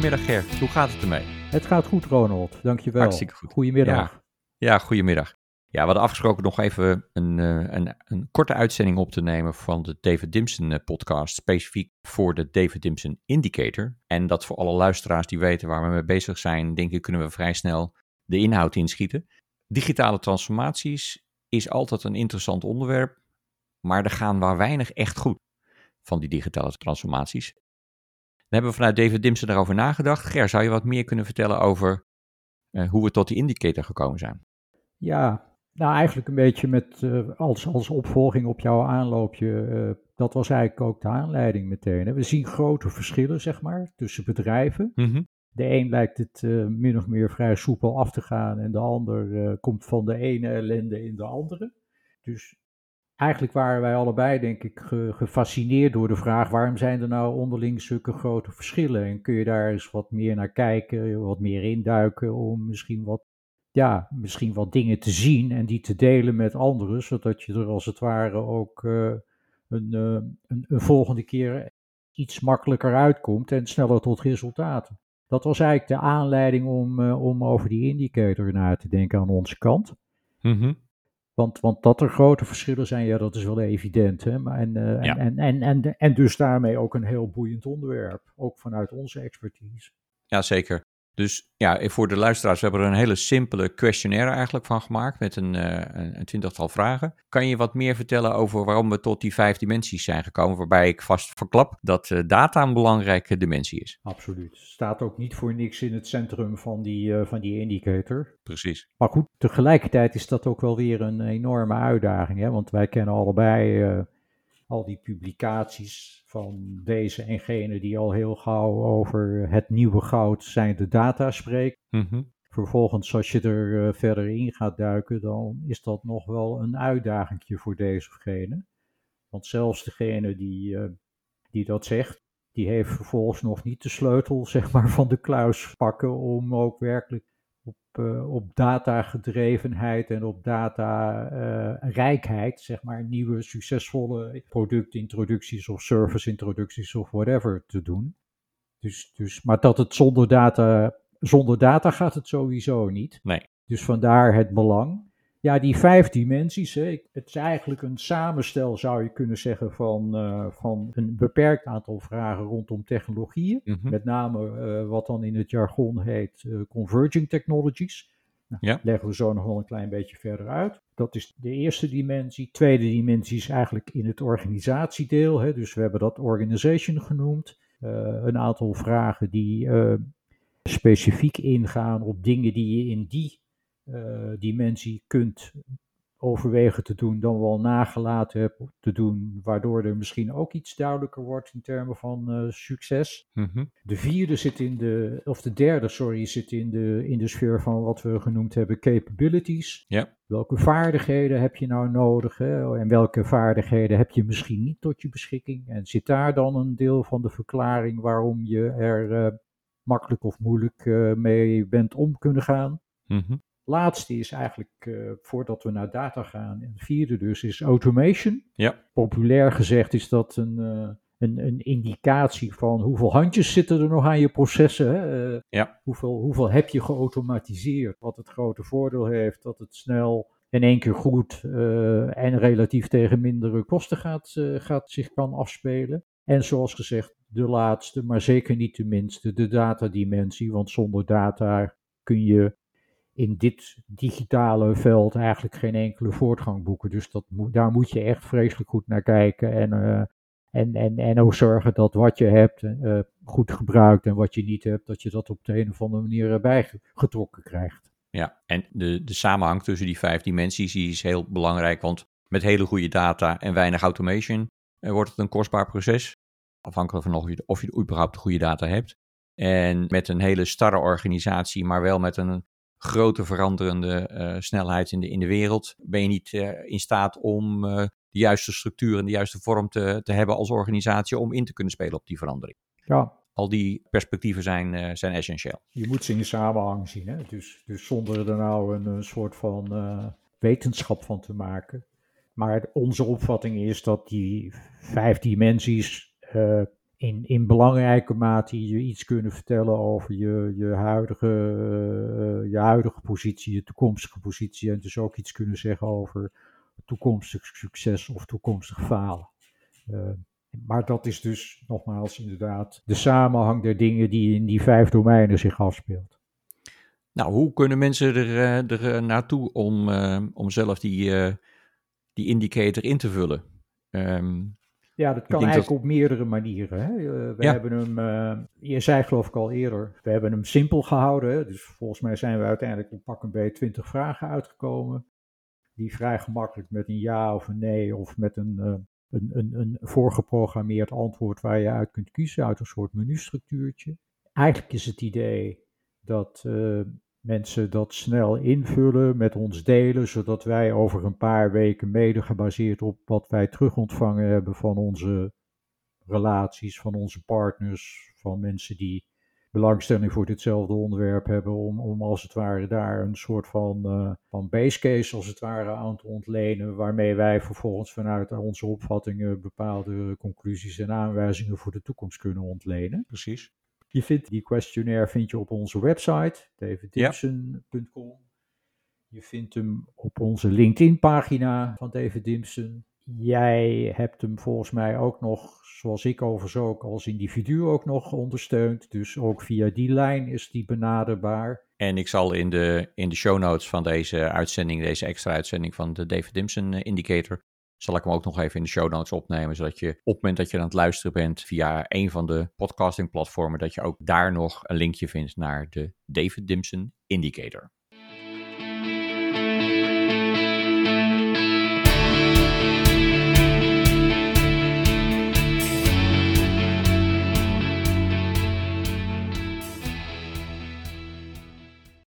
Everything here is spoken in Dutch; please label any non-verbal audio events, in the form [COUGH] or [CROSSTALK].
Goedemiddag Ger, hoe gaat het ermee? Het gaat goed Ronald, dankjewel. Hartstikke goed. Goedemiddag. Ja, ja goedemiddag. Ja, we hadden afgesproken nog even een, uh, een, een, korte uitzending op te nemen van de David Dimson uh, podcast, specifiek voor de David Dimson Indicator. En dat voor alle luisteraars die weten waar we mee bezig zijn, denk ik kunnen we vrij snel de inhoud inschieten. Digitale transformaties is altijd een interessant onderwerp, maar er gaan maar weinig echt goed van die digitale transformaties. We hebben vanuit David Dimsen daarover nagedacht. Ger, zou je wat meer kunnen vertellen over uh, hoe we tot die indicator gekomen zijn? Ja, nou eigenlijk een beetje met uh, als, als opvolging op jouw aanloopje. Uh, dat was eigenlijk ook de aanleiding meteen. Hè. We zien grote verschillen, zeg maar, tussen bedrijven. Mm -hmm. De een lijkt het min of meer vrij soepel af te gaan en de ander komt van de ene ellende in de andere. Dus eigenlijk waren wij allebei, denk ik, gefascineerd door de vraag: waarom zijn er nou onderling zulke grote verschillen? En kun je daar eens wat meer naar kijken, wat meer induiken om misschien wat, ja, misschien wat dingen te zien en die te delen met anderen, zodat je er als het ware ook een, uh, een, een volgende keer iets makkelijker uitkomt en sneller tot resultaten. Dat was eigenlijk de aanleiding om, uh, om over die indicator na te denken aan onze kant. Mm. Want, want dat er grote verschillen zijn, ja, dat is wel evident. Hè? Maar en, uh, ja. en, en, en, en, dus daarmee ook een heel boeiend onderwerp, ook vanuit onze expertise. Ja, zeker. Dus ja, voor de luisteraars, we hebben er een hele simpele questionnaire eigenlijk van gemaakt met een, uh, een twintigtal vragen. Kan je wat meer vertellen over waarom we tot die vijf dimensies zijn gekomen, waarbij ik vast verklap dat uh, data een belangrijke dimensie is? Absoluut. Staat ook niet voor niks in het centrum van die, uh, van die indicator. Precies. Maar goed, tegelijkertijd is dat ook wel weer een enorme uitdaging, hè? want wij kennen allebei al die publicaties van deze en gene die al heel gauw over het nieuwe goud zijn de data spreken. Mm -hmm. Vervolgens, als je er uh, verder in gaat duiken, dan is dat nog wel een uitdaging voor deze of gene. Want zelfs degene die, uh, die dat zegt, die heeft vervolgens nog niet de sleutel [LAUGHS] zeg maar, van de kluis pakken om ook werkelijk op, uh, op datagedrevenheid en op data-rijkheid, uh, zeg maar, nieuwe succesvolle productintroducties of serviceintroducties of whatever te doen. Dus, dus, maar dat het zonder data, zonder data gaat het sowieso niet. Nee. Dus vandaar het belang. Ja, die vijf dimensies, hè, het is eigenlijk een samenstel, zou je kunnen zeggen, van, uh, van een beperkt aantal vragen rondom technologieën. Mm -hmm. Met name uh, wat dan in het jargon heet uh, converging technologies. Nou, ja. Leggen we zo nog wel een klein beetje verder uit. Dat is de eerste dimensie. Tweede dimensie is eigenlijk in het organisatiedeel. Hè, dus we hebben dat organization genoemd. een aantal vragen die specifiek ingaan op dingen die je in die dimensie kunt overwegen te doen, dan wel nagelaten hebt te doen, waardoor er misschien ook iets duidelijker wordt in termen van uh, succes. Mm -hmm. De vierde zit in de, of de derde, sorry, zit in de, in de sfeer van wat we genoemd hebben capabilities. Ja. Welke vaardigheden heb je nou nodig hè? en welke vaardigheden heb je misschien niet tot je beschikking? En zit daar dan een deel van de verklaring waarom je er uh, makkelijk of moeilijk mee bent om kunnen gaan? Mm -hmm laatste is eigenlijk, uh, voordat we naar data gaan, en vierde dus, is automation. Ja. Populair gezegd is dat een, uh, een, een indicatie van hoeveel handjes zitten er nog aan je processen. Hè? Uh, ja. hoeveel, hoeveel heb je geautomatiseerd? Wat het grote voordeel heeft dat het snel in één keer goed en relatief tegen mindere kosten gaat, gaat zich kan afspelen. En zoals gezegd, de laatste, maar zeker niet de minste, de datadimensie. Want zonder data kun je in dit digitale veld eigenlijk geen enkele voortgang boeken. Dus dat daar moet je echt vreselijk goed naar kijken. En, uh, en, en, en ook zorgen dat wat je hebt uh, goed gebruikt en wat je niet hebt, dat je dat op de een of andere manier erbij getrokken krijgt. Ja, en de, de samenhang tussen die vijf dimensies is heel belangrijk, want met hele goede data en weinig automation uh, wordt het een kostbaar proces. Afhankelijk van of je, of je überhaupt goede data hebt. En met een hele starre organisatie, maar wel met een grote veranderende uh, snelheid in de, in de wereld, ben je niet uh, in staat om uh, de juiste structuur en de juiste vorm te, te hebben als organisatie om in te kunnen spelen op die verandering. Ja. Al die perspectieven zijn, zijn essentieel. Je moet ze in samenhang zien. Hè? Dus, dus zonder er nou een, een soort van wetenschap van te maken. Maar onze opvatting is dat die vijf dimensies in, in belangrijke mate je iets kunnen vertellen over je, je, huidige, uh, je huidige positie, je toekomstige positie. En dus ook iets kunnen zeggen over toekomstig succes of toekomstig falen. Uh, maar dat is dus nogmaals inderdaad de samenhang der dingen die in die vijf domeinen zich afspeelt. Nou, hoe kunnen mensen er, er naartoe om, om zelf die, die indicator in te vullen? Um, ja, dat kan eigenlijk op meerdere manieren. Hè. Uh, we hebben hem, uh, je zei geloof ik al eerder, we hebben hem simpel gehouden. Hè. Dus volgens mij zijn we uiteindelijk op pak een beetje 20 vragen uitgekomen. Die vrij gemakkelijk met een ja of een nee of met een, uh, een, een, een voorgeprogrammeerd antwoord waar je uit kunt kiezen uit een soort menustructuurtje. Eigenlijk is het idee dat mensen dat snel invullen, met ons delen, zodat wij over een paar weken, mede gebaseerd op wat wij terugontvangen hebben van onze relaties, van onze partners, van mensen die belangstelling voor ditzelfde onderwerp hebben, om, als het ware daar een soort van, uh, van base case als het ware aan te ontlenen, waarmee wij vervolgens vanuit onze opvattingen bepaalde conclusies en aanwijzingen voor de toekomst kunnen ontlenen. Precies. Je vindt die questionnaire vind je op onze website, daviddimson.com. Je vindt hem op onze LinkedIn-pagina van David Dimson. Jij hebt hem volgens mij ook nog, zoals ik overigens ook, als individu ook nog ondersteund. Dus ook via die lijn is die benaderbaar. En ik zal in de, in de show notes van deze uitzending, deze extra uitzending van de David Dimson eh, Indicator, zal ik hem ook nog even in de show notes opnemen, zodat je op het moment dat je aan het luisteren bent via een van de podcasting platformen, dat je ook daar nog een linkje vindt naar de David Dimson Indicator.